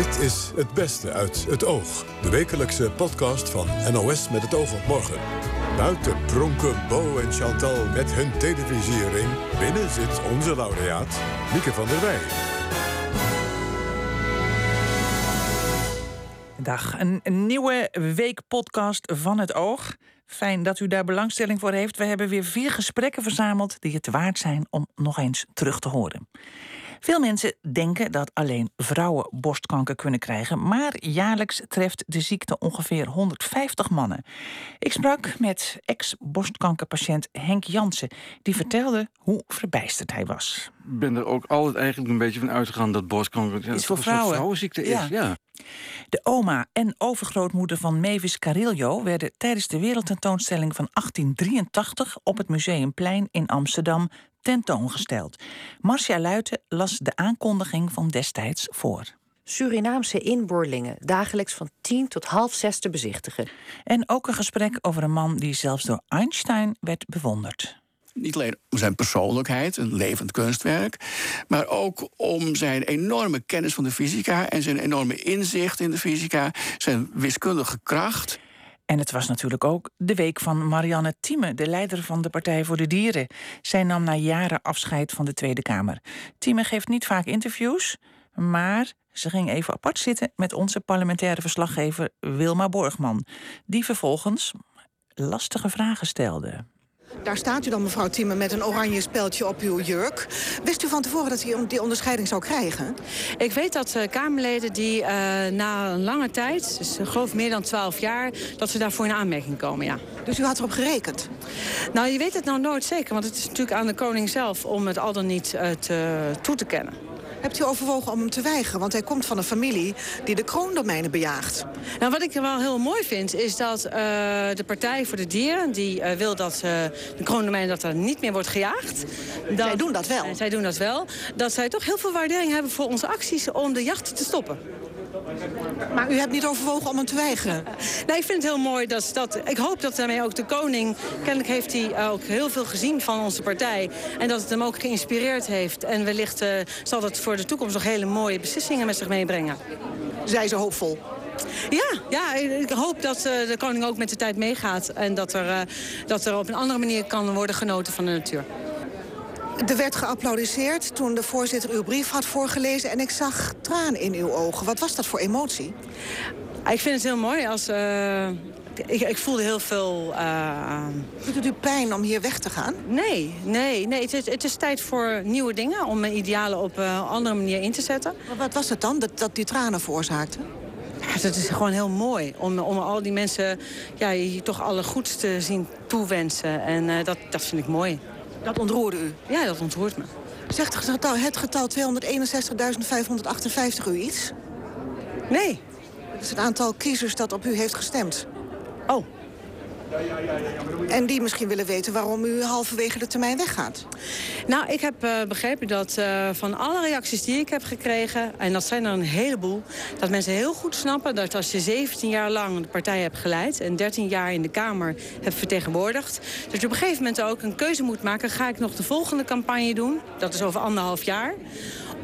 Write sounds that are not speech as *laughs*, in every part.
Dit is Het Beste uit het Oog. De wekelijkse podcast van NOS met het oog op morgen. Buiten pronken Bo en Chantal met hun televisiering. Binnen zit onze laureaat, Mieke van der Wij. Dag, een nieuwe weekpodcast van het Oog. Fijn dat u daar belangstelling voor heeft. We hebben weer vier gesprekken verzameld die het waard zijn om nog eens terug te horen. Veel mensen denken dat alleen vrouwen borstkanker kunnen krijgen, maar jaarlijks treft de ziekte ongeveer 150 mannen. Ik sprak met ex-borstkankerpatiënt Henk Jansen, die vertelde hoe verbijsterd hij was. Ik ben er ook altijd eigenlijk een beetje van uitgegaan dat borstkanker is voor vrouwen. vrouwenziekte is. Ja. Ja. De oma en overgrootmoeder van Mavis Carillo werden tijdens de wereldtentoonstelling van 1883 op het Museumplein in Amsterdam tentoongesteld. Marcia Luiten las de aankondiging van destijds voor. Surinaamse inboorlingen dagelijks van 10 tot half zes te bezichtigen. En ook een gesprek over een man die zelfs door Einstein werd bewonderd. Niet alleen om zijn persoonlijkheid, een levend kunstwerk, maar ook om zijn enorme kennis van de fysica en zijn enorme inzicht in de fysica, zijn wiskundige kracht. En het was natuurlijk ook de week van Marianne Thieme, de leider van de Partij voor de Dieren. Zij nam na jaren afscheid van de Tweede Kamer. Thieme geeft niet vaak interviews, maar ze ging even apart zitten met onze parlementaire verslaggever Wilma Borgman, die vervolgens lastige vragen stelde. Daar staat u dan, mevrouw Thieme, met een oranje speldje op uw jurk. Wist u van tevoren dat u die onderscheiding zou krijgen? Ik weet dat uh, Kamerleden die uh, na een lange tijd, dus ik geloof meer dan twaalf jaar... dat ze daarvoor in aanmerking komen, ja. Dus u had erop gerekend? Nou, je weet het nou nooit zeker, want het is natuurlijk aan de koning zelf... om het al dan niet uh, te, toe te kennen. Hebt u overwogen om hem te weigeren? Want hij komt van een familie die de kroondomeinen bejaagt. Nou, wat ik wel heel mooi vind, is dat uh, de Partij voor de Dieren... die uh, wil dat uh, de kroondomeinen dat er niet meer wordt gejaagd. Dat, zij doen dat wel? zij doen dat wel. Dat zij toch heel veel waardering hebben voor onze acties om de jacht te stoppen. Maar u hebt niet overwogen om hem te weigeren? Nee, ik vind het heel mooi dat, dat... Ik hoop dat daarmee ook de koning... Kennelijk heeft hij ook heel veel gezien van onze partij. En dat het hem ook geïnspireerd heeft. En wellicht uh, zal dat voor de toekomst nog hele mooie beslissingen met zich meebrengen. Zij ze hoopvol? Ja, ja, ik hoop dat uh, de koning ook met de tijd meegaat. En dat er, uh, dat er op een andere manier kan worden genoten van de natuur. Er werd geapplaudisseerd toen de voorzitter uw brief had voorgelezen... en ik zag traan in uw ogen. Wat was dat voor emotie? Ik vind het heel mooi als... Uh, ik, ik, voelde heel veel... Uh... Doet het u pijn om hier weg te gaan? Nee, nee, nee. Het is, het is tijd voor nieuwe dingen... om mijn idealen op een uh, andere manier in te zetten. Maar wat was het dan dat, dat die tranen veroorzaakte? Ja, dat is gewoon heel mooi. Om, om al die mensen ja, je toch alle goeds te zien toewensen. En uh, dat, dat vind ik mooi. Dat ontroerde u? Ja, dat ontroert me. Zegt het getal, het getal 261.558 u iets? Nee. Dat is het aantal kiezers dat op u heeft gestemd. Oh. En die misschien willen weten waarom u halverwege de termijn weggaat. Nou, ik heb uh, begrepen dat uh, van alle reacties die ik heb gekregen... en dat zijn er een heleboel... dat mensen heel goed snappen dat als je 17 jaar lang de partij hebt geleid... en 13 jaar in de Kamer hebt vertegenwoordigd... dat je op een gegeven moment ook een keuze moet maken... ga ik nog de volgende campagne doen, dat is over anderhalf jaar...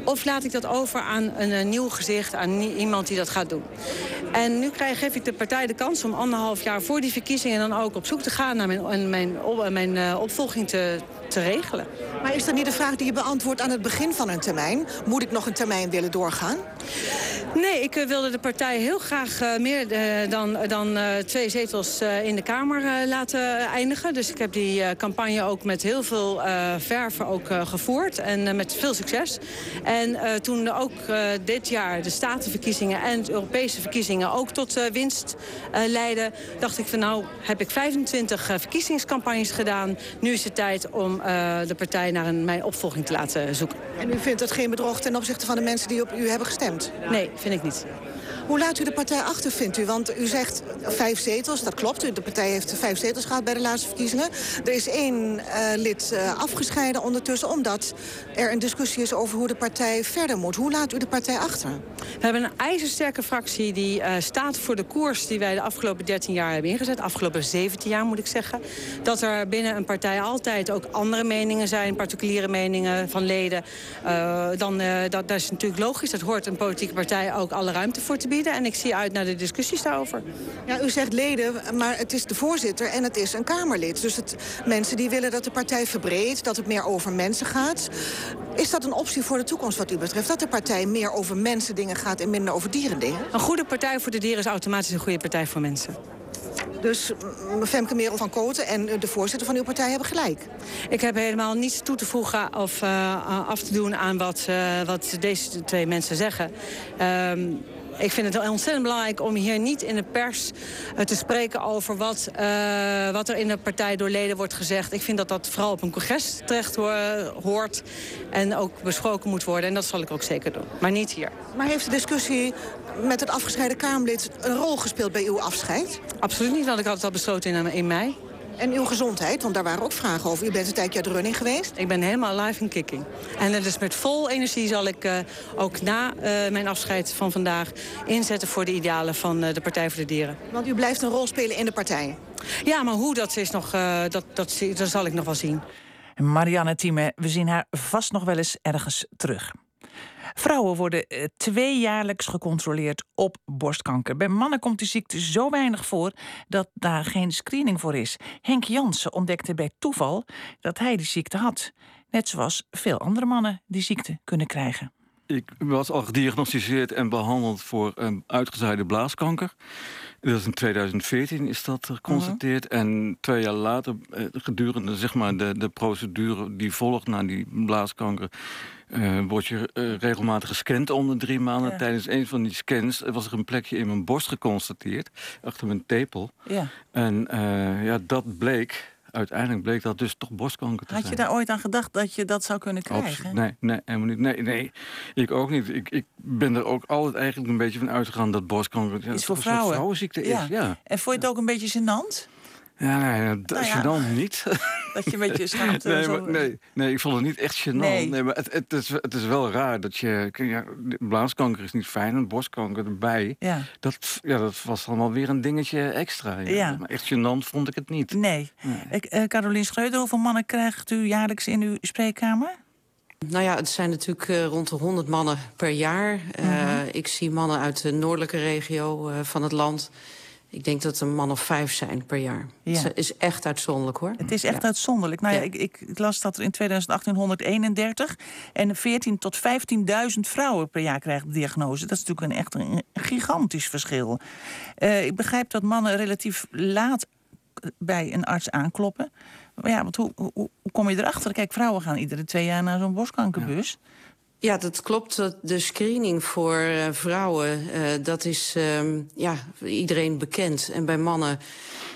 Of laat ik dat over aan een, een nieuw gezicht, aan iemand die dat gaat doen. En nu krijg, geef ik de partij de kans om anderhalf jaar voor die verkiezingen... dan ook op zoek te gaan naar mijn, mijn, mijn uh, opvolging te, te regelen. Maar is dat niet de vraag die je beantwoordt aan het begin van een termijn? Moet ik nog een termijn willen doorgaan? Nee, ik uh, wilde de partij heel graag uh, meer uh, dan, dan twee zetels in de Kamer laten eindigen. Dus ik heb die campagne ook met heel veel verven ook, gevoerd. En met veel succes. En toen ook dit jaar de statenverkiezingen en de Europese verkiezingen ook tot winst leidden... dacht ik van nou heb ik 25 verkiezingscampagnes gedaan. Nu is het tijd om de partij naar een, mijn opvolging te laten zoeken. En u vindt dat geen bedrog ten opzichte van de mensen die op u hebben gestemd? Nee, vind ik niet. Hoe laat u de partij achter, vindt u? Want u zegt vijf zetels, dat klopt. De partij heeft vijf zetels gehad bij de laatste verkiezingen. Er is één uh, lid uh, afgescheiden ondertussen... omdat er een discussie is over hoe de partij verder moet. Hoe laat u de partij achter? We hebben een ijzersterke fractie die uh, staat voor de koers... die wij de afgelopen 13 jaar hebben ingezet. Afgelopen 17 jaar, moet ik zeggen. Dat er binnen een partij altijd ook andere meningen zijn... particuliere meningen van leden. dan, dat, dat is natuurlijk logisch. Dat hoort een politieke partij ook alle ruimte voor te bieden. En ik zie uit naar de discussies daarover. Ja, u zegt leden, maar het is de voorzitter en het is een Kamerlid. Dus het, mensen die willen dat de partij verbreedt, dat het meer over mensen gaat. Is dat een optie voor de toekomst wat u betreft? Dat de partij meer over mensen dingen gaat en minder over dieren dingen? Een goede partij voor de dieren is automatisch een goede partij voor mensen. Dus Femke Merel van Koten en de voorzitter van uw partij hebben gelijk. Ik heb helemaal niets toe te voegen of uh, af te doen aan wat, uh, wat deze twee mensen zeggen. Uh, ik vind het ontzettend belangrijk om hier niet in de pers uh, te spreken over wat, uh, wat er in de partij door leden wordt gezegd. Ik vind dat dat vooral op een congres terecht hoort en ook besproken moet worden. En dat zal ik ook zeker doen, maar niet hier. Maar heeft de discussie met het afgescheiden Kamerlid een rol gespeeld bij uw afscheid? Absoluut niet, want ik had het al besloten in, in mei. En uw gezondheid, want daar waren ook vragen over. U bent een tijdje uit running geweest. Ik ben helemaal live in kicking. En dus met vol energie zal ik uh, ook na uh, mijn afscheid van vandaag... inzetten voor de idealen van uh, de Partij voor de Dieren. Want u blijft een rol spelen in de partij? Ja, maar hoe dat is nog, dat, dat, dat zal ik nog wel zien. Marianne Thieme, we zien haar vast nog wel eens ergens terug. Vrouwen worden uh, tweejaarlijks gecontroleerd op borstkanker. Bij mannen komt de ziekte zo weinig voor dat daar geen screening voor is. Henk Jansen ontdekte bij toeval dat hij die ziekte had. Net zoals veel andere mannen die ziekte kunnen krijgen. Ik was al gediagnosticeerd en behandeld voor um, uitgezaaide blaaskanker. Dat is in 2014 is dat geconstateerd. Uh -huh. En twee jaar later, gedurende zeg maar, de, de procedure die volgt na die blaaskanker... Uh, word je uh, regelmatig gescand om de drie maanden. Ja. Tijdens een van die scans was er een plekje in mijn borst geconstateerd. Achter mijn tepel. Ja. En uh, ja, dat bleek... Uiteindelijk bleek dat dus toch borstkanker te Had zijn. je daar ooit aan gedacht dat je dat zou kunnen krijgen? Absoluut. Nee, nee, helemaal niet. Nee, nee, ik ook niet. Ik, ik ben er ook altijd eigenlijk een beetje van uitgegaan dat borstkanker... Ja, is voor een vrouwen. vrouwenziekte ja. is, ja. En vond je het ook een beetje gênant? Ja, nee, dat Nou ja. je dan niet. *laughs* Dat je een beetje schaamte... Nee, maar, nee, nee, ik vond het niet echt gênant. Nee. Nee. maar het, het, is, het is wel raar dat je... Ja, blaaskanker is niet fijn, en borstkanker erbij. Ja. Dat, ja, dat was dan wel weer een dingetje extra. Ja. Ja. Maar echt gênant vond ik het niet. Nee. Nee. Ik, eh, Carolien Schreuder, hoeveel mannen krijgt u jaarlijks in uw spreekkamer? Nou ja, het zijn natuurlijk uh, rond de 100 mannen per jaar. Uh, Mhm. Ik zie mannen uit de noordelijke regio van het land. Ik denk dat er een man of vijf zijn per jaar. Ja. Is echt uitzonderlijk, hoor. Het is echt Ja. uitzonderlijk. Nou ja, Ja. ik, ik las dat er in 2018 131 en 14 tot 15.000 vrouwen per jaar krijgen de diagnose. Dat is natuurlijk een echt een gigantisch verschil. Eh, ik begrijp dat mannen relatief laat bij een arts aankloppen. Maar ja, want hoe, hoe, hoe kom je erachter? Kijk, vrouwen gaan iedere twee jaar naar zo'n borstkankerbus. Ja, dat klopt. De screening voor eh, vrouwen, eh, dat is ehm, ja, iedereen bekend. En bij mannen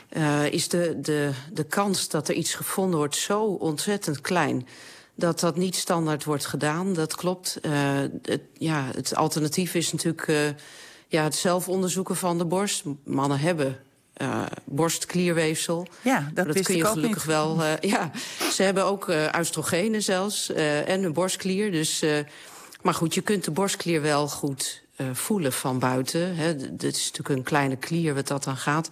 eh, is de, de, de kans dat er iets gevonden wordt zo ontzettend klein... dat dat niet standaard wordt gedaan, dat klopt. Het, ja, het alternatief is natuurlijk ja, het zelf onderzoeken van de borst. Mannen hebben eh, borstklierweefsel. Ja, dat, kun je ook gelukkig niet. wel. eh, ja, ze hebben ook eh oestrogenen zelfs en een borstklier. Dus, maar goed, je kunt de borstklier wel goed voelen van buiten. Hè. Dit is natuurlijk een kleine klier wat dat dan gaat.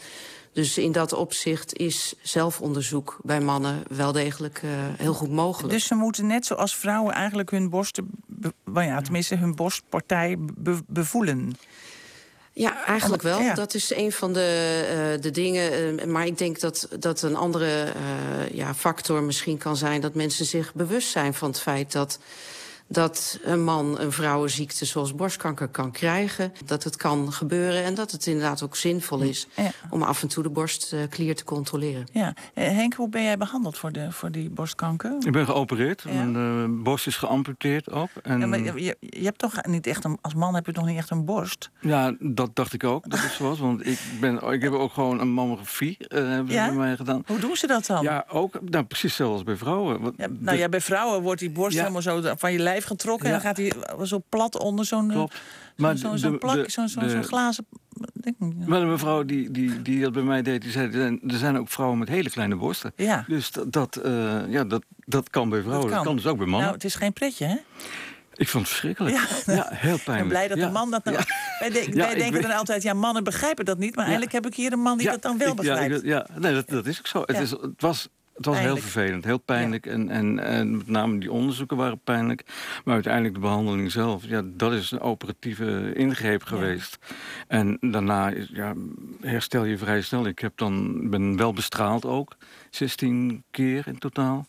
Dus in dat opzicht is zelfonderzoek bij mannen wel degelijk heel goed mogelijk. Dus ze moeten net zoals vrouwen eigenlijk hun borsten, nou ja, tenminste hun borstpartij be- bevoelen. Ja, eigenlijk wel. Ja. Dat is een van de, uh, de dingen. Uh, maar ik denk dat, dat een andere uh, ja, factor misschien kan zijn... dat mensen zich bewust zijn van het feit dat dat een man een vrouwenziekte zoals borstkanker kan krijgen. Dat het kan gebeuren en dat het inderdaad ook zinvol is... Ja. om af en toe de borstklier te controleren. Ja. Eh, Henk, hoe ben jij behandeld voor, de, voor die borstkanker? Ik ben geopereerd. Ja. Mijn eh, borst is geamputeerd ook. En, Ja, maar je, je- hebt toch niet echt een, als man heb je toch niet echt een borst? Ja, dat dacht ik ook dat zo was. Want ik, ben, ik heb ook gewoon een mammografie eh, hebben Ja? ze bij mij gedaan. Hoe doen ze dat dan? Ja, ook nou, precies zoals bij vrouwen. Want nou de- ja, bij vrouwen wordt die borst Ja. helemaal zo van je lijf getrokken Ja. en dan gaat hij zo plat onder zo'n zo'n zo, plak, zo'n glazen... Denk ik, Maar de mevrouw die, die, die dat bij mij deed, die zei... er zijn- ook vrouwen met hele kleine borsten. Ja. Dus dat, dat, eh, ja, dat, dat kan bij vrouwen. Dat kan. kan, dus ook bij mannen. Nou, het is geen pretje, hè? ik vond het verschrikkelijk. Ja. Ja, heel Ik pijnlijk. ben blij dat ja. de man dat nou... Ja. *laughs* Wij, de- Ja, wij ik denken weet- dan altijd, ja, mannen begrijpen dat niet. Maar Ja. eigenlijk heb ik hier een man die Ja, dat dan wel ik- begrijpt. Ja, ik- ja, nee, dat, dat is ook zo. Het, Ja. is, het was, het was heel vervelend, heel pijnlijk. En, en, en met name die onderzoeken waren pijnlijk. Maar uiteindelijk de behandeling zelf, ja, dat is een operatieve ingreep geweest. En daarna ja, herstel je vrij snel. Ik heb dan, ben wel bestraald ook, 16 keer in totaal.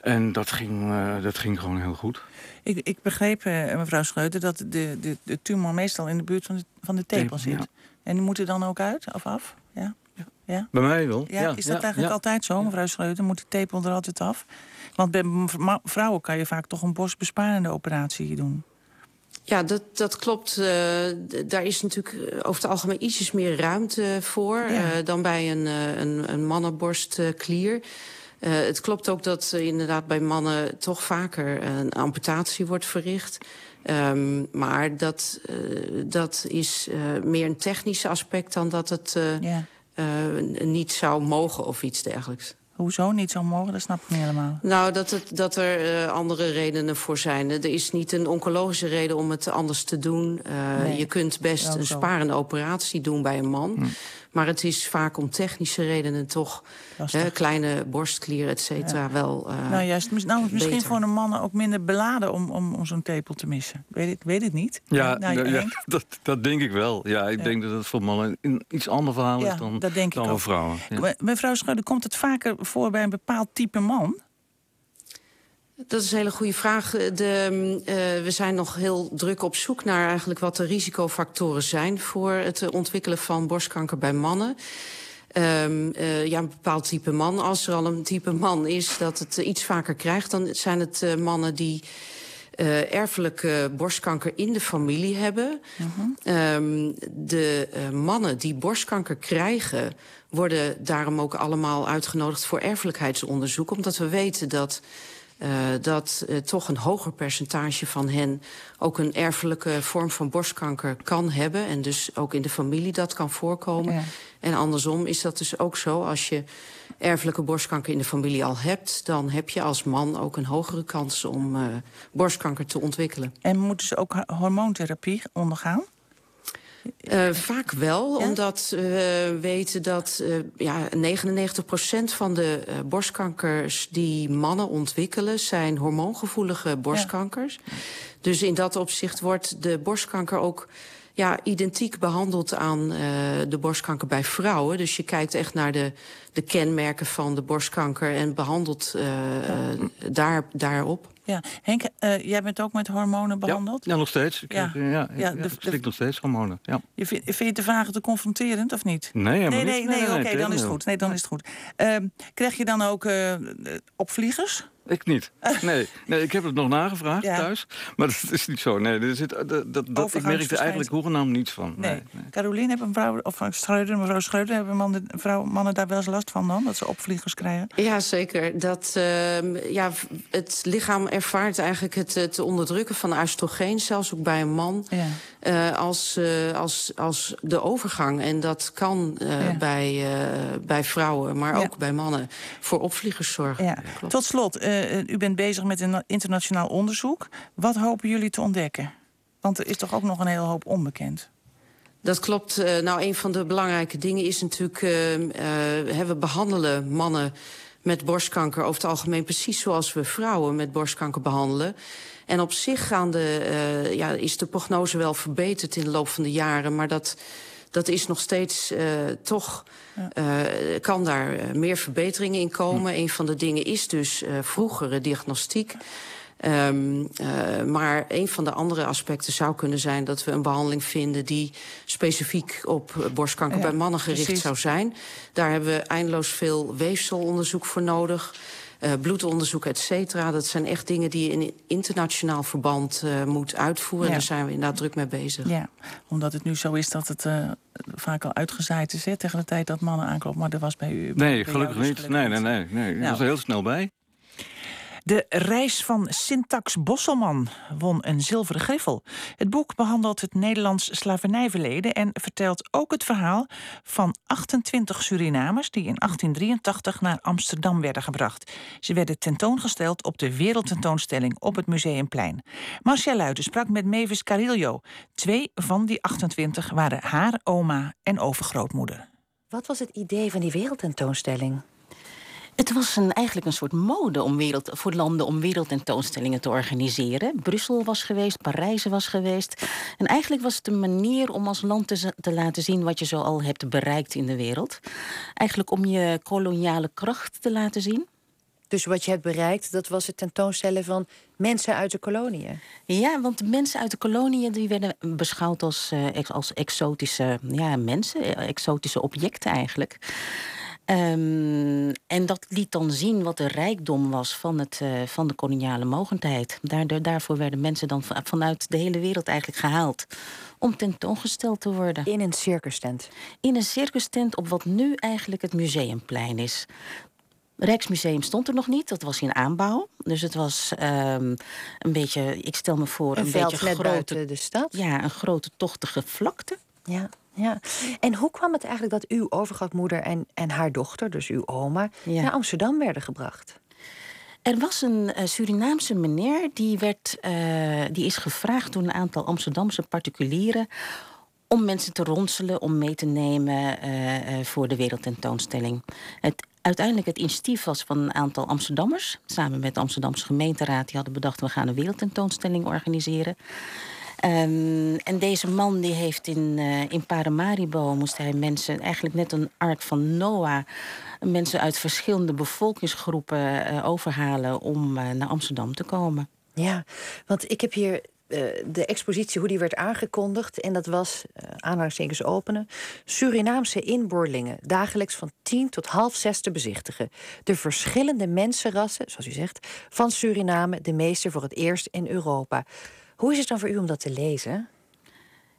En dat ging, eh, dat ging gewoon heel goed. Ik, ik begreep, eh, mevrouw Schreuder, dat de, de, de tumor meestal in de buurt van de, van de tepel Tepel, zit. En die moet er dan ook uit of af? Ja? Ja? Bij mij wel. Ja, Ja, is dat ja, eigenlijk ja. altijd zo, mevrouw Schreuder? Moet de tepel er altijd af? Want bij vrouwen kan je vaak toch een borstbesparende operatie doen. Ja, dat, dat klopt. Eh, daar is natuurlijk eh, over het algemeen ietsjes meer ruimte voor Ja. eh, dan bij een, eh, een, een mannenborstklier. Eh, het klopt ook dat inderdaad bij mannen toch vaker een amputatie wordt verricht. Ehm, maar dat, eh, dat is eh, meer een technisch aspect dan dat het Ja. eh, niet zou mogen of iets dergelijks. Hoezo niet zo mogen, dat snap ik niet helemaal. Nou, dat, het, dat er eh, andere redenen voor zijn. Er is niet een oncologische reden om het anders te doen. Eh, Nee, je kunt best een sparende operatie doen bij een man. Hm. Maar het is vaak om technische redenen toch... Hè, kleine borstklier, et cetera, wel... eh, nou, juist, mis- nou, misschien beter. voor een mannen ook minder beladen om, om, om zo'n tepel te missen. Weet ik weet het niet. Ja, nou, ja, dat, dat denk ik wel. Ja, ik Ja. denk dat het voor mannen een iets ander verhaal Ja, is dan, dat denk ik dan ook. voor vrouwen. Mevrouw Schreuder, komt het vaker voor bij een bepaald type man? Dat is een hele goede vraag. De, mm, eh, we zijn nog heel druk op zoek naar eigenlijk wat de risicofactoren zijn voor het eh, ontwikkelen van borstkanker bij mannen. Ehm, eh, ja, een bepaald type man. Als er al een type man is dat het eh, iets vaker krijgt, dan zijn het eh, mannen die eh, erfelijke borstkanker in de familie hebben. Ehm, de eh, mannen die borstkanker krijgen, worden daarom ook allemaal uitgenodigd voor erfelijkheidsonderzoek. Omdat we weten dat, eh, dat eh, toch een hoger percentage van hen ook een erfelijke vorm van borstkanker kan hebben. En dus ook in de familie dat kan voorkomen. Ja. En andersom is dat dus ook zo. Als je erfelijke borstkanker in de familie al hebt, dan heb je als man ook een hogere kans om eh, borstkanker te ontwikkelen. En moeten ze ook ho- hormoontherapie ondergaan? Eh, vaak wel, Ja? omdat we weten dat eh ja, 99% van de eh, borstkankers die mannen ontwikkelen, zijn hormoongevoelige borstkankers. Dus in dat opzicht wordt de borstkanker ook ja, identiek behandeld aan de borstkanker bij vrouwen. Dus je kijkt echt naar de, de kenmerken van de borstkanker en behandelt eh, eh, daar, daarop. Ja. Henk, eh, jij bent ook met hormonen behandeld? Ja, nog steeds. Ik, Ja. eh, ja, ik- Ja, ja, de- ik slik nog steeds hormonen. Ja. Je vind je de vragen te confronterend of niet? Nee, helemaal Nee, nee, niet. nee, oké, dan is het goed. Nee, dan is het goed. Krijg je dan ook eh, opvliegers? Ik niet. *laughs* Nee, nee, ik heb het nog nagevraagd Ja. thuis. Maar dat is niet zo. Nee, er zit, dat, dat, dat, ik merkte Overgangsverschijnsel. eigenlijk hoegenaamd niets van. Nee. Nee, nee. Caroline, hebben een vrouw, of Schreuder, mevrouw Schreuder, hebben mannen, vrouw, mannen daar wel eens last van dan? Dat ze opvliegers krijgen? Ja, zeker. Dat, ehm, ja, het lichaam ervaart eigenlijk het, het onderdrukken van oestrogeen, zelfs ook bij een man, Ja. Eh, als, eh, als, als de overgang. En dat kan eh, Ja. bij, bij vrouwen, maar Ja. ook bij mannen, voor opvliegers zorgen. Ja. Tot slot, u bent bezig met een internationaal onderzoek. Wat hopen jullie te ontdekken? Want er is toch ook nog een hele hoop onbekend. Dat klopt. Nou, een van de belangrijke dingen is natuurlijk... eh, eh, hè, we behandelen mannen met borstkanker over het algemeen... precies zoals we vrouwen met borstkanker behandelen. En op zich gaan de, eh, ja, is de prognose wel verbeterd in de loop van de jaren... maar dat, dat is nog steeds eh, toch... eh, kan daar meer verbeteringen in komen. Een van de dingen is dus vroegere diagnostiek... Ehm, eh, maar een van de andere aspecten zou kunnen zijn dat we een behandeling vinden die specifiek op borstkanker Ja, bij mannen gericht precies. zou zijn. Daar hebben we eindeloos veel weefselonderzoek voor nodig. eh, bloedonderzoek, et cetera. Dat zijn echt dingen die je in internationaal verband eh, moet uitvoeren. Ja. En daar zijn we inderdaad druk mee bezig. Ja, omdat het nu zo is dat het eh, vaak al uitgezaaid is hè, tegen de tijd dat mannen aankloppen. Maar dat was bij u. Nee, gelukkig dus niet. gelukkig Nee, nee, niet. nee. nee. Nou. was er heel snel bij. De reis van Syntax Bosselman won een zilveren griffel. Het boek behandelt het Nederlands slavernijverleden en vertelt ook het verhaal van 28 Surinamers die in 1883 naar Amsterdam werden gebracht. Ze werden tentoongesteld op de wereldtentoonstelling op het Museumplein. Marcia Luiten sprak met Mavis Carillo. Twee van die 28 waren haar oma en overgrootmoeder. Wat was het idee van die wereldtentoonstelling? Het was een, eigenlijk een soort mode om wereld, voor landen om wereldtentoonstellingen te organiseren. Brussel was geweest, Parijs was geweest. En eigenlijk was het een manier om als land te, te laten zien wat je zo al hebt bereikt in de wereld. Eigenlijk om je koloniale kracht te laten zien. Dus wat je hebt bereikt, dat was het tentoonstellen van mensen uit de koloniën. Ja, want de mensen uit de koloniën die werden beschouwd als, uh, als exotische ja, mensen, eh, exotische objecten eigenlijk. Um, en dat liet dan zien wat de rijkdom was van, het, uh, van de koloniale mogendheid. Daardoor, daarvoor werden mensen dan vanuit de hele wereld eigenlijk gehaald om tentoongesteld te worden. In een circustent? In een circustent op wat nu eigenlijk het museumplein is. Rijksmuseum stond er nog niet, dat was in aanbouw. Dus het was um, een beetje, ik stel me voor, een, beetje grote, de stad. Ja, een grote tochtige vlakte. Ja, ja. En hoe kwam het eigenlijk dat uw overgrootmoeder en, en haar dochter, dus uw oma, Ja. naar Amsterdam werden gebracht? Er was een eh, Surinaamse meneer die, werd, eh, die is gevraagd door een aantal Amsterdamse particulieren om mensen te ronselen, om mee te nemen eh, voor de wereldtentoonstelling. Het, uiteindelijk het initiatief was van een aantal Amsterdammers, samen met de Amsterdamse gemeenteraad. Die hadden bedacht, we gaan een wereldtentoonstelling organiseren. Ehm, en deze man die heeft in, eh, in Paramaribo moest hij mensen, eigenlijk net een ark van Noah, mensen uit verschillende bevolkingsgroepen eh, overhalen om eh, naar Amsterdam te komen. Ja, want ik heb hier de expositie, hoe die werd aangekondigd. En dat was, aanhalingstekens openen... Surinaamse inboorlingen, dagelijks van tien tot half zes te bezichtigen. De verschillende mensenrassen, zoals u zegt, van Suriname... de meeste voor het eerst in Europa. Hoe is het dan voor u om dat te lezen?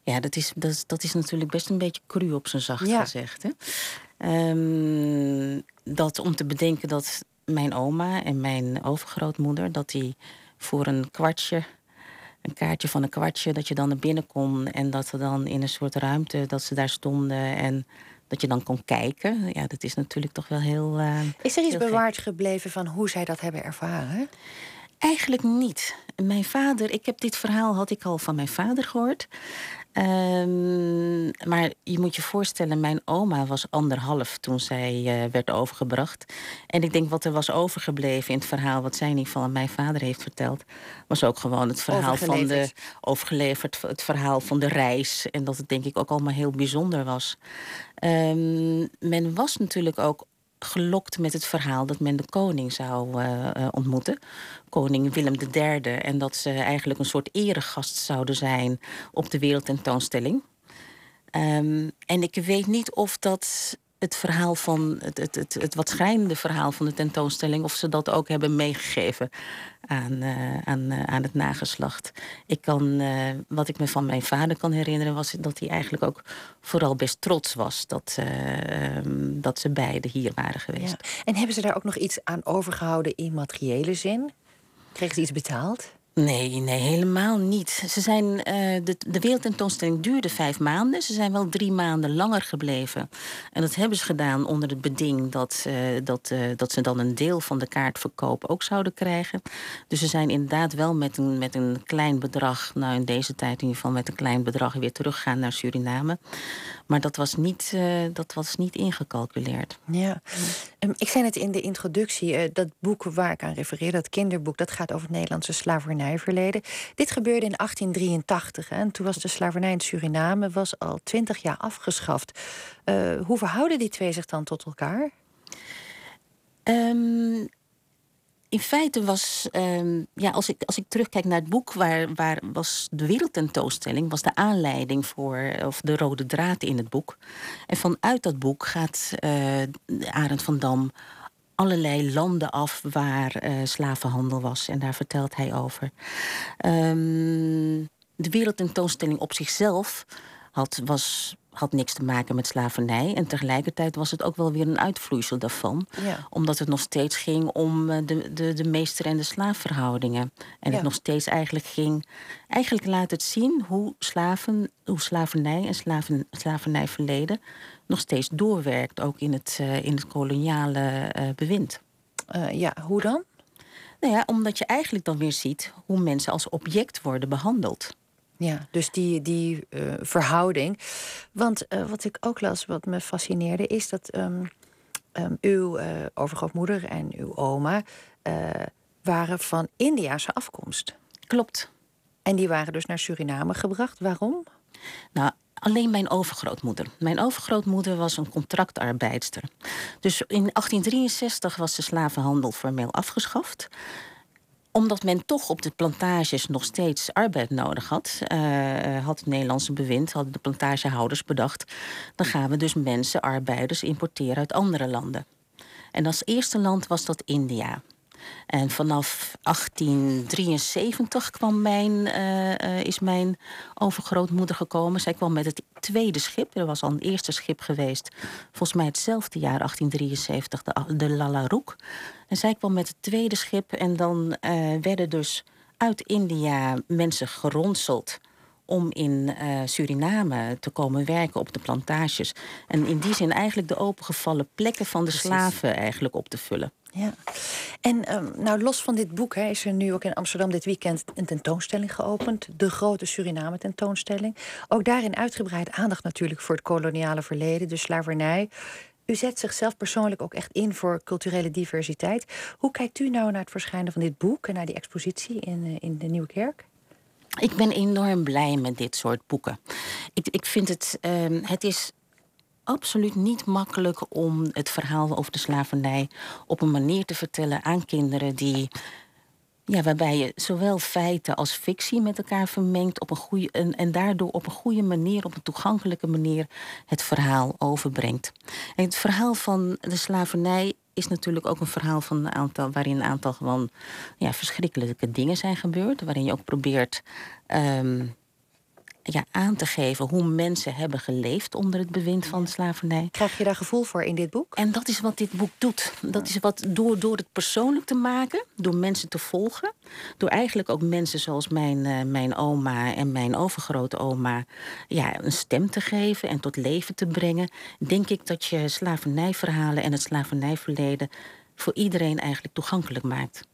Ja, dat is, dat, is- dat is natuurlijk best een beetje cru op zijn zacht Ja. gezegd. Hè? Ehm, dat om te bedenken dat mijn oma en mijn overgrootmoeder... dat die voor een kwartje, een kaartje van een kwartje... dat je dan naar binnen kon en dat we dan in een soort ruimte... dat ze daar stonden en dat je dan kon kijken. Ja, dat is natuurlijk toch wel heel... eh, Is er iets gek. bewaard gebleven van hoe zij dat hebben ervaren? Eigenlijk niet. Mijn vader, ik heb dit verhaal had ik al van mijn vader gehoord. Ehm, maar je moet je voorstellen, mijn oma was anderhalf toen zij eh, werd overgebracht. En ik denk wat er was overgebleven in het verhaal wat zij niet van mijn vader heeft verteld, was ook gewoon het verhaal van de Overgeleverd. overgeleverd, het verhaal van de reis. En dat het denk ik ook allemaal heel bijzonder was. Ehm, men was natuurlijk ook gelokt met het verhaal dat men de koning zou eh, eh, ontmoeten. Koning Willem III. En dat ze eigenlijk een soort eregast zouden zijn op de wereldtentoonstelling. Ehm, en ik weet niet of dat het verhaal van het, het, het, het wat schrijnende verhaal van de tentoonstelling, of ze dat ook hebben meegegeven aan, eh, aan, eh, aan het nageslacht. Ik kan, eh, wat ik me van mijn vader kan herinneren, was dat hij eigenlijk ook vooral best trots was dat, eh, ehm, dat ze beiden hier waren geweest. En hebben ze daar ook nog iets aan overgehouden in materiële zin? Kregen ze iets betaald? Nee, nee, helemaal niet. Ze zijn, eh, de, de wereldtentoonstelling duurde vijf maanden. Ze zijn wel drie maanden langer gebleven. En dat hebben ze gedaan onder het beding dat, eh, dat, eh, dat ze dan een deel van de kaartverkoop ook zouden krijgen. Dus ze zijn inderdaad wel met een, met een klein bedrag, nou in deze tijd in ieder geval met een klein bedrag weer teruggegaan naar Suriname. Maar dat was niet, dat was niet ingecalculeerd. Ja. Ehm, ik zei het in de introductie, dat boek waar ik aan refereer, dat kinderboek, dat gaat over het Nederlandse slavernijverleden. Dit gebeurde in 1883 hè, en toen was de slavernij in Suriname was al twintig jaar afgeschaft. Eh, hoe verhouden die twee zich dan tot elkaar? Ehm, in feite was, ehm, ja, als ik, als ik terugkijk naar het boek, waar, waar was de wereldtentoonstelling, was de aanleiding voor, of de rode draad in het boek. En vanuit dat boek gaat eh Arend van Dam allerlei landen af waar eh, slavenhandel was. En daar vertelt hij over. Ehm, de wereldtentoonstelling op zichzelf had, was had niks te maken met slavernij. En tegelijkertijd was het ook wel weer een uitvloeisel daarvan. Ja. Omdat het nog steeds ging om eh, de, de, de meester- en de slaafverhoudingen. En Ja. het nog steeds eigenlijk ging. Eigenlijk laat het zien hoe, slaven, hoe slavernij en slaven, slavernijverleden nog steeds doorwerkt. Ook in het, eh, in het koloniale eh, bewind. Eh, ja, hoe dan? Nou ja, omdat je eigenlijk dan weer ziet hoe mensen als object worden behandeld. Ja, dus die, die verhouding. Want wat ik ook las, wat me fascineerde, is dat ehm, ehm, uw overgrootmoeder en uw oma waren van Indiase afkomst. Klopt. En die waren dus naar Suriname gebracht. Waarom? Nou, alleen mijn overgrootmoeder. Mijn overgrootmoeder was een contractarbeidster. Dus in 1863 was de slavenhandel formeel afgeschaft omdat men toch op de plantages nog steeds arbeid nodig had, eh, had het Nederlandse bewind, hadden de plantagehouders bedacht, dan gaan we dus mensen, arbeiders importeren uit andere landen. En als eerste land was dat India. En vanaf 1873 kwam mijn, eh, eh, is mijn overgrootmoeder gekomen. Zij kwam met het tweede schip. Er was al een eerste schip geweest. Volgens mij hetzelfde jaar, 1873, de, de Lalaroek. En zij kwam met het tweede schip. En dan eh, werden dus uit India mensen geronseld om in eh, Suriname te komen werken op de plantages. En in die zin eigenlijk de opengevallen plekken van de slaven eigenlijk op te vullen. Ja. En ehm, nou, los van dit boek hè, is er nu ook in Amsterdam dit weekend een tentoonstelling geopend. De grote Suriname tentoonstelling. Ook daarin uitgebreid aandacht natuurlijk voor het koloniale verleden, de slavernij. U zet zichzelf persoonlijk ook echt in voor culturele diversiteit. Hoe kijkt u nou naar het verschijnen van dit boek en naar die expositie in, eh, in de Nieuwe Kerk? Ik ben enorm blij met dit soort boeken. Ik, ik vind het, ehm, het is absoluut niet makkelijk om het verhaal over de slavernij op een manier te vertellen aan kinderen die. Ja, waarbij je zowel feiten als fictie met elkaar vermengt op een goede, en, en daardoor op een goede manier, op een toegankelijke manier, het verhaal overbrengt. En het verhaal van de slavernij is natuurlijk ook een verhaal van een aantal, waarin een aantal gewoon ja, verschrikkelijke dingen zijn gebeurd. Waarin je ook probeert ehm, ja, aan te geven hoe mensen hebben geleefd onder het bewind van slavernij. Krijg je daar gevoel voor in dit boek? En dat is wat dit boek doet. Dat is wat door, door het persoonlijk te maken, door mensen te volgen, door eigenlijk ook mensen zoals mijn, eh, mijn oma en mijn overgrote oma ja, een stem te geven en tot leven te brengen, denk ik dat je slavernijverhalen en het slavernijverleden voor iedereen eigenlijk toegankelijk maakt.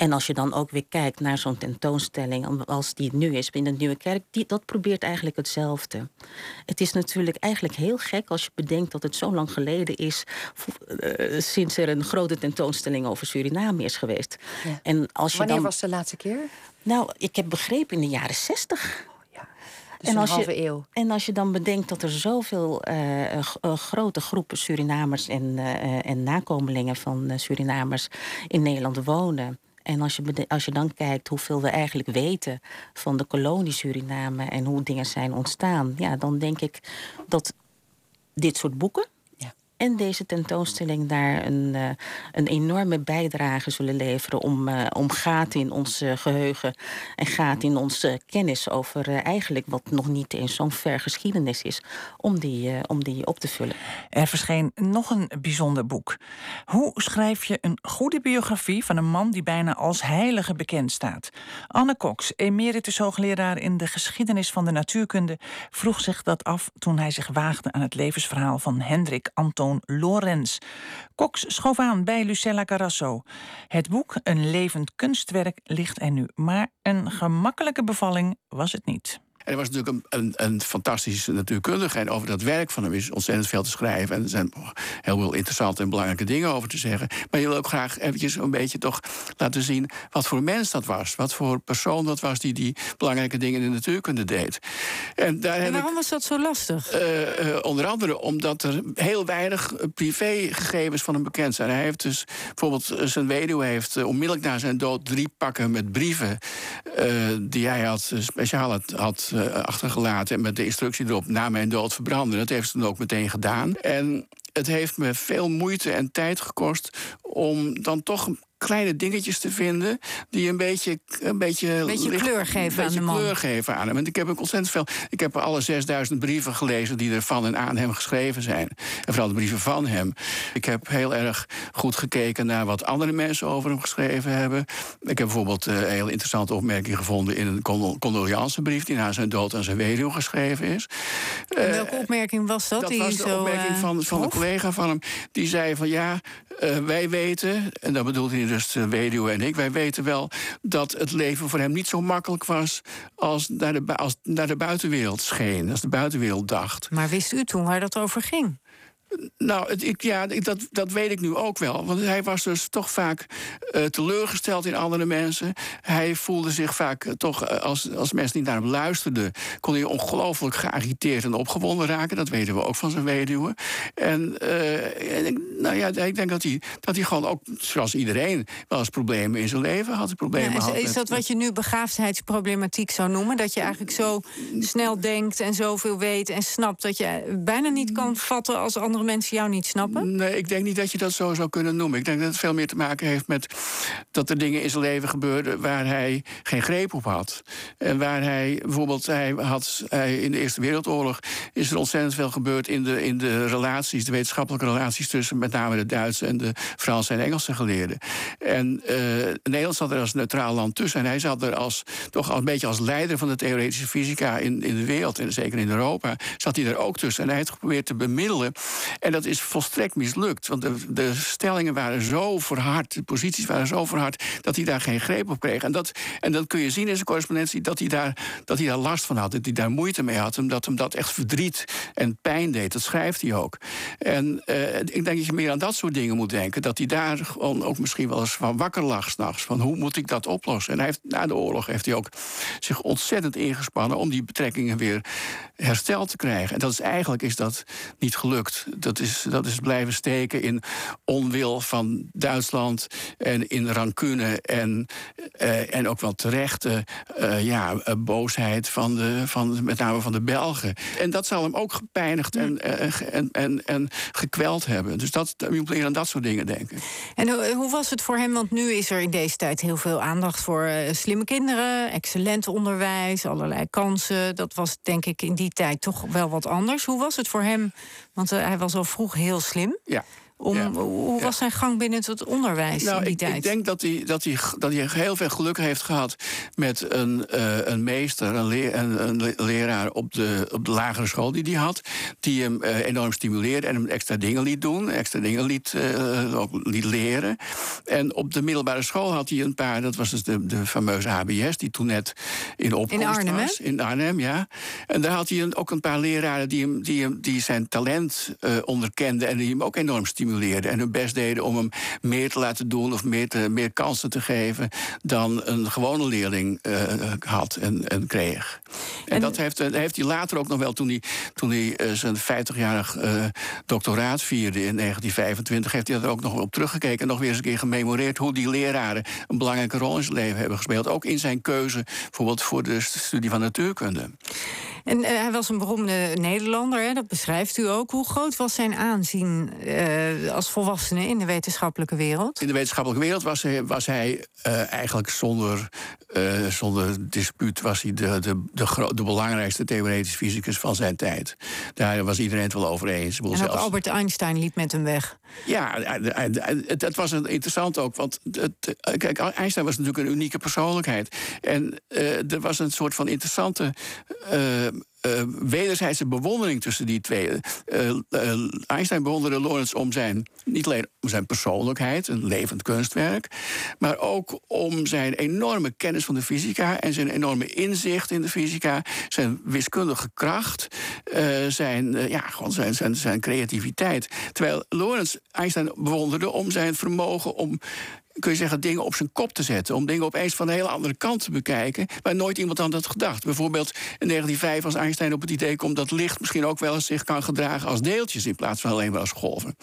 En als je dan ook weer kijkt naar zo'n tentoonstelling als die nu is in de Nieuwe Kerk, die, dat probeert eigenlijk hetzelfde. Het is natuurlijk eigenlijk heel gek als je bedenkt dat het zo lang geleden is uh, sinds er een grote tentoonstelling over Suriname is geweest. Ja. En als je Wanneer dan, was de laatste keer? Nou, ik heb begrepen in de jaren zestig. Dus een halve eeuw. En als je dan bedenkt dat er zoveel uh, uh, grote groepen Surinamers en, uh, en nakomelingen van Surinamers in Nederland wonen. En als je, als je dan kijkt hoeveel we eigenlijk weten van de kolonie Suriname en hoe dingen zijn ontstaan, ja, dan denk ik dat dit soort boeken. En deze tentoonstelling daar een, uh, een enorme bijdrage zullen leveren om, uh, om gaten in ons uh, geheugen en gaten in onze kennis over eigenlijk wat nog niet eens zo'n ver geschiedenis is, om die, om die op te vullen. Er verscheen nog een bijzonder boek. Hoe schrijf je een goede biografie van een man die bijna als heilige bekend staat? Anne Cox, emeritus hoogleraar in de geschiedenis van de natuurkunde, vroeg zich dat af toen hij zich waagde aan het levensverhaal van Hendrik Lorenz. Cox schoof aan bij Lucella Carasso. Het boek, een levend kunstwerk, ligt er nu, maar een gemakkelijke bevalling was het niet. En er was natuurlijk een, een, een fantastische natuurkundige. En over dat werk van hem is ontzettend veel te schrijven. En er zijn heel veel interessante en belangrijke dingen over te zeggen. Maar je wil ook graag eventjes een beetje toch laten zien... wat voor mens dat was. Wat voor persoon dat was die die belangrijke dingen in de natuurkunde deed. En, daar en waarom ik, was dat zo lastig? Uh, uh, onder andere omdat er heel weinig privégegevens van hem bekend zijn. Hij heeft dus bijvoorbeeld zijn weduwe heeft uh, onmiddellijk na zijn dood... drie pakken met brieven die hij had, speciaal had... had achtergelaten en met de instructie erop na mijn dood verbranden. Dat heeft ze dan ook meteen gedaan. En het heeft me veel moeite en tijd gekost om dan toch kleine dingetjes te vinden die een beetje, een beetje, beetje kleur geven aan de man. kleur geven aan hem. En ik heb ook ontzettend veel. Ik heb alle 6000 brieven gelezen die er van en aan hem geschreven zijn. En vooral de brieven van hem. Ik heb heel erg goed gekeken naar wat andere mensen over hem geschreven hebben. Ik heb bijvoorbeeld een heel interessante opmerking gevonden in een condoleancebrief die na zijn dood aan zijn weduwe geschreven is. En welke opmerking was dat? Dat was de opmerking van, van een collega van hem. Die zei van ja, uh, wij weten, en dat bedoelt hij dus de weduwe en ik, wij weten wel dat het leven voor hem niet zo makkelijk was als naar de, als naar de buitenwereld scheen, als de buitenwereld dacht. Maar wist u toen waar dat over ging? Nou, ik, ja, dat, dat weet ik nu ook wel. Want hij was dus toch vaak uh, teleurgesteld in andere mensen. Hij voelde zich vaak uh, toch, uh, als, als mensen niet naar hem luisterden... kon hij ongelooflijk geagiteerd en opgewonden raken. Dat weten we ook van zijn weduwe. En, en nou ja, ik denk dat hij, dat hij gewoon ook, zoals iedereen... wel eens problemen in zijn leven had. Problemen ja, is, had is dat wat je nu begaafdheidsproblematiek zou noemen? Dat je eigenlijk zo snel denkt en zoveel weet en snapt... dat je bijna niet kan vatten als andere mensen jou niet snappen? Nee, ik denk niet dat je dat zo zou kunnen noemen. Ik denk dat het veel meer te maken heeft met dat er dingen in zijn leven gebeurden waar hij geen greep op had. En waar hij bijvoorbeeld, hij had hij in de Eerste Wereldoorlog is er ontzettend veel gebeurd in de, in de relaties, de wetenschappelijke relaties tussen met name de Duitse en de Franse en Engelse geleerden. En uh, Nederland zat er als neutraal land tussen. En hij zat er als, toch een beetje als leider van de theoretische fysica in, in de wereld, en zeker in Europa, zat hij er ook tussen. En hij heeft geprobeerd te bemiddelen en dat is volstrekt mislukt. Want de, de stellingen waren zo verhard, de posities waren zo verhard, dat hij daar geen greep op kreeg. En dat, en dat kun je zien in zijn correspondentie, dat hij, daar, dat hij daar last van had, dat hij daar moeite mee had, omdat hem dat echt verdriet en pijn deed. Dat schrijft hij ook. En uh, ik denk dat je meer aan dat soort dingen moet denken. Dat hij daar gewoon ook misschien wel eens van wakker lag s'nachts. Van hoe moet ik dat oplossen? En hij heeft, na de oorlog heeft hij ook zich ontzettend ingespannen om die betrekkingen weer hersteld te krijgen. En dat is eigenlijk is dat niet gelukt dat is, dat is blijven steken in onwil van Duitsland en in rancune en, uh, en ook wel terechte uh, ja, uh, boosheid van, de, van met name van de Belgen. En dat zal hem ook gepijnigd en, en, en, en gekweld hebben. Dus dat, je moet meer aan dat soort dingen denken. En hoe was het voor hem? Want nu is er in deze tijd heel veel aandacht voor slimme kinderen, excellent onderwijs, allerlei kansen. Dat was denk ik in die tijd toch wel wat anders. Hoe was het voor hem? Want hij was al vroeg heel slim. Ja. Om, Hoe was zijn gang binnen het onderwijs nou, in die ik, tijd? Ik denk dat hij, dat, hij, dat hij heel veel geluk heeft gehad met een, uh, een meester, een, leer, een, een, leraar op de, op de lagere school die hij had. Die hem uh, enorm stimuleerde en hem extra dingen liet doen, extra dingen liet, uh, ook liet leren. En op de middelbare school had hij een paar, dat was dus de, de fameuze HBS, die toen net in opkomst in Arnhem, was. Hè? In Arnhem, ja. En daar had hij een, ook een paar leraren die, hem, die, hem, die zijn talent onderkenden en die hem ook enorm stimuleerden en hun best deden om hem meer te laten doen of meer, te, meer kansen te geven dan een gewone leerling uh, had en, en kreeg. En, en dat heeft, heeft, hij later ook nog wel, toen hij, toen hij uh, zijn 50-jarig uh, doctoraat vierde in 1925, heeft hij er ook nog op teruggekeken en nog weer eens een keer gememoreerd hoe die leraren een belangrijke rol in zijn leven hebben gespeeld. Ook in zijn keuze, bijvoorbeeld voor de studie van natuurkunde. En hij was een beroemde Nederlander, hè? dat beschrijft u ook. Hoe groot was zijn aanzien uh, als volwassene in de wetenschappelijke wereld? In de wetenschappelijke wereld was hij, was hij uh, eigenlijk zonder, zonder dispuut was hij de, de, de, de, belangrijkste theoretische fysicus van zijn tijd. Daar was iedereen het wel over eens. En ook zelfs... Albert Einstein liep met hem weg. Ja, dat was interessant ook. Want het, kijk, Einstein was natuurlijk een unieke persoonlijkheid. En er was een soort van interessante uh, wederzijdse bewondering tussen die twee. Uh, uh, Einstein bewonderde Lawrence om zijn, niet alleen om zijn persoonlijkheid, een levend kunstwerk, maar ook om zijn enorme kennis van de fysica en zijn enorme inzicht in de fysica, zijn wiskundige kracht, zijn, ja, gewoon zijn, zijn, zijn creativiteit. Terwijl Lawrence Einstein bewonderde om zijn vermogen om kun je zeggen, dingen op zijn kop te zetten. Om dingen opeens van een hele andere kant te bekijken. Waar nooit iemand aan had gedacht. Bijvoorbeeld in 1905 als Einstein op het idee komt dat licht misschien ook wel eens zich kan gedragen als deeltjes in plaats van alleen maar als golven.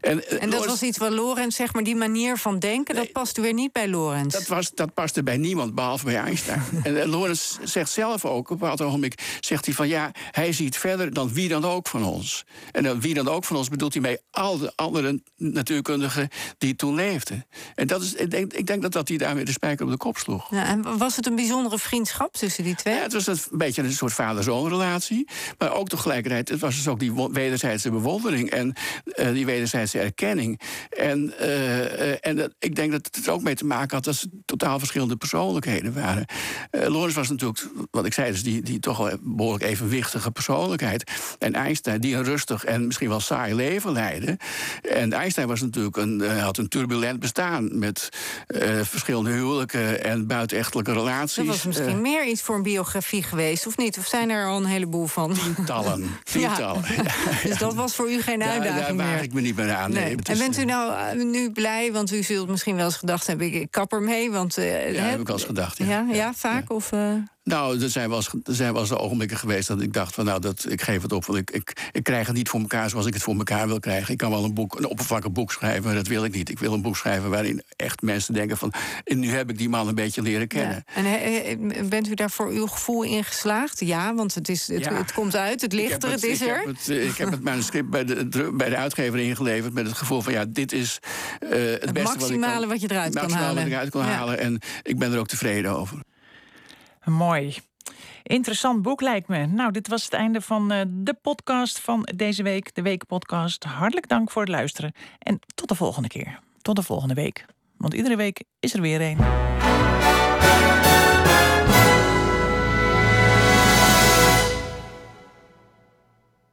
En, eh, en dat was iets waar Lorentz, zeg maar, die manier van denken, nee, dat paste weer niet bij Lorentz. Dat, was, dat paste bij niemand behalve bij Einstein. *laughs* en uh, Lorentz zegt zelf ook, op een bepaald ogenblik zegt hij van ja, hij ziet verder dan wie dan ook van ons. En dan wie dan ook van ons bedoelt hij mee al de andere natuurkundigen die toen leefden. En dat is, ik, denk, ik denk dat, dat hij daarmee de spijker op de kop sloeg. Ja, en was het een bijzondere vriendschap tussen die twee? Ja, het was een beetje een soort vader-zoon relatie. Maar ook tegelijkertijd, het was dus ook die wederzijdse bewondering en uh, die wederzijdse erkenning. En, uh, en dat, ik denk dat het er ook mee te maken had dat ze totaal verschillende persoonlijkheden waren. Uh, Lorenz was natuurlijk, wat ik zei, dus die, die toch wel behoorlijk evenwichtige persoonlijkheid. En Einstein, die een rustig en misschien wel saai leven leidde. En Einstein was natuurlijk een, had een turbulent bestaan met verschillende huwelijken en buitenechtelijke relaties. Dat was misschien meer iets voor een biografie geweest, of niet? Of zijn er al een heleboel van? Tientallen. *laughs* Tientallen. Ja. *laughs* dus dat was voor u geen uitdaging daar, daar meer? ik me niet meer aan. Nee. en bent u nou nu blij, want u zult misschien wel eens gedacht hebben... ik kap mee, want... Ja, heb ik wel eens gedacht, ja. Ja, ja vaak? Of. Nou, er zijn wel eens, er zijn wel eens ogenblikken geweest dat ik dacht van nou, dat, ik geef het op. Want ik, ik, ik krijg het niet voor elkaar zoals ik het voor elkaar wil krijgen. Ik kan wel een, boek, een oppervlakkig boek schrijven, maar dat wil ik niet. Ik wil een boek schrijven waarin echt mensen denken van nu heb ik die man een beetje leren kennen. Ja. En bent u daar voor uw gevoel in geslaagd? Ja, want het, is, het, het komt uit, het ligt er, het, is er. Heb het, ik heb het manuscript bij de, bij de uitgever ingeleverd met het gevoel van ja, dit is uh, het, het, beste maximale wat, ik wat je eruit kan halen. Wat ik eruit kan halen. En ik ben er ook tevreden over. Mooi. Interessant boek lijkt me. Nou, dit was het einde van uh, de podcast van deze week, de Weekpodcast. Hartelijk dank voor het luisteren en tot de volgende keer. Tot de volgende week. Want iedere week is er weer een.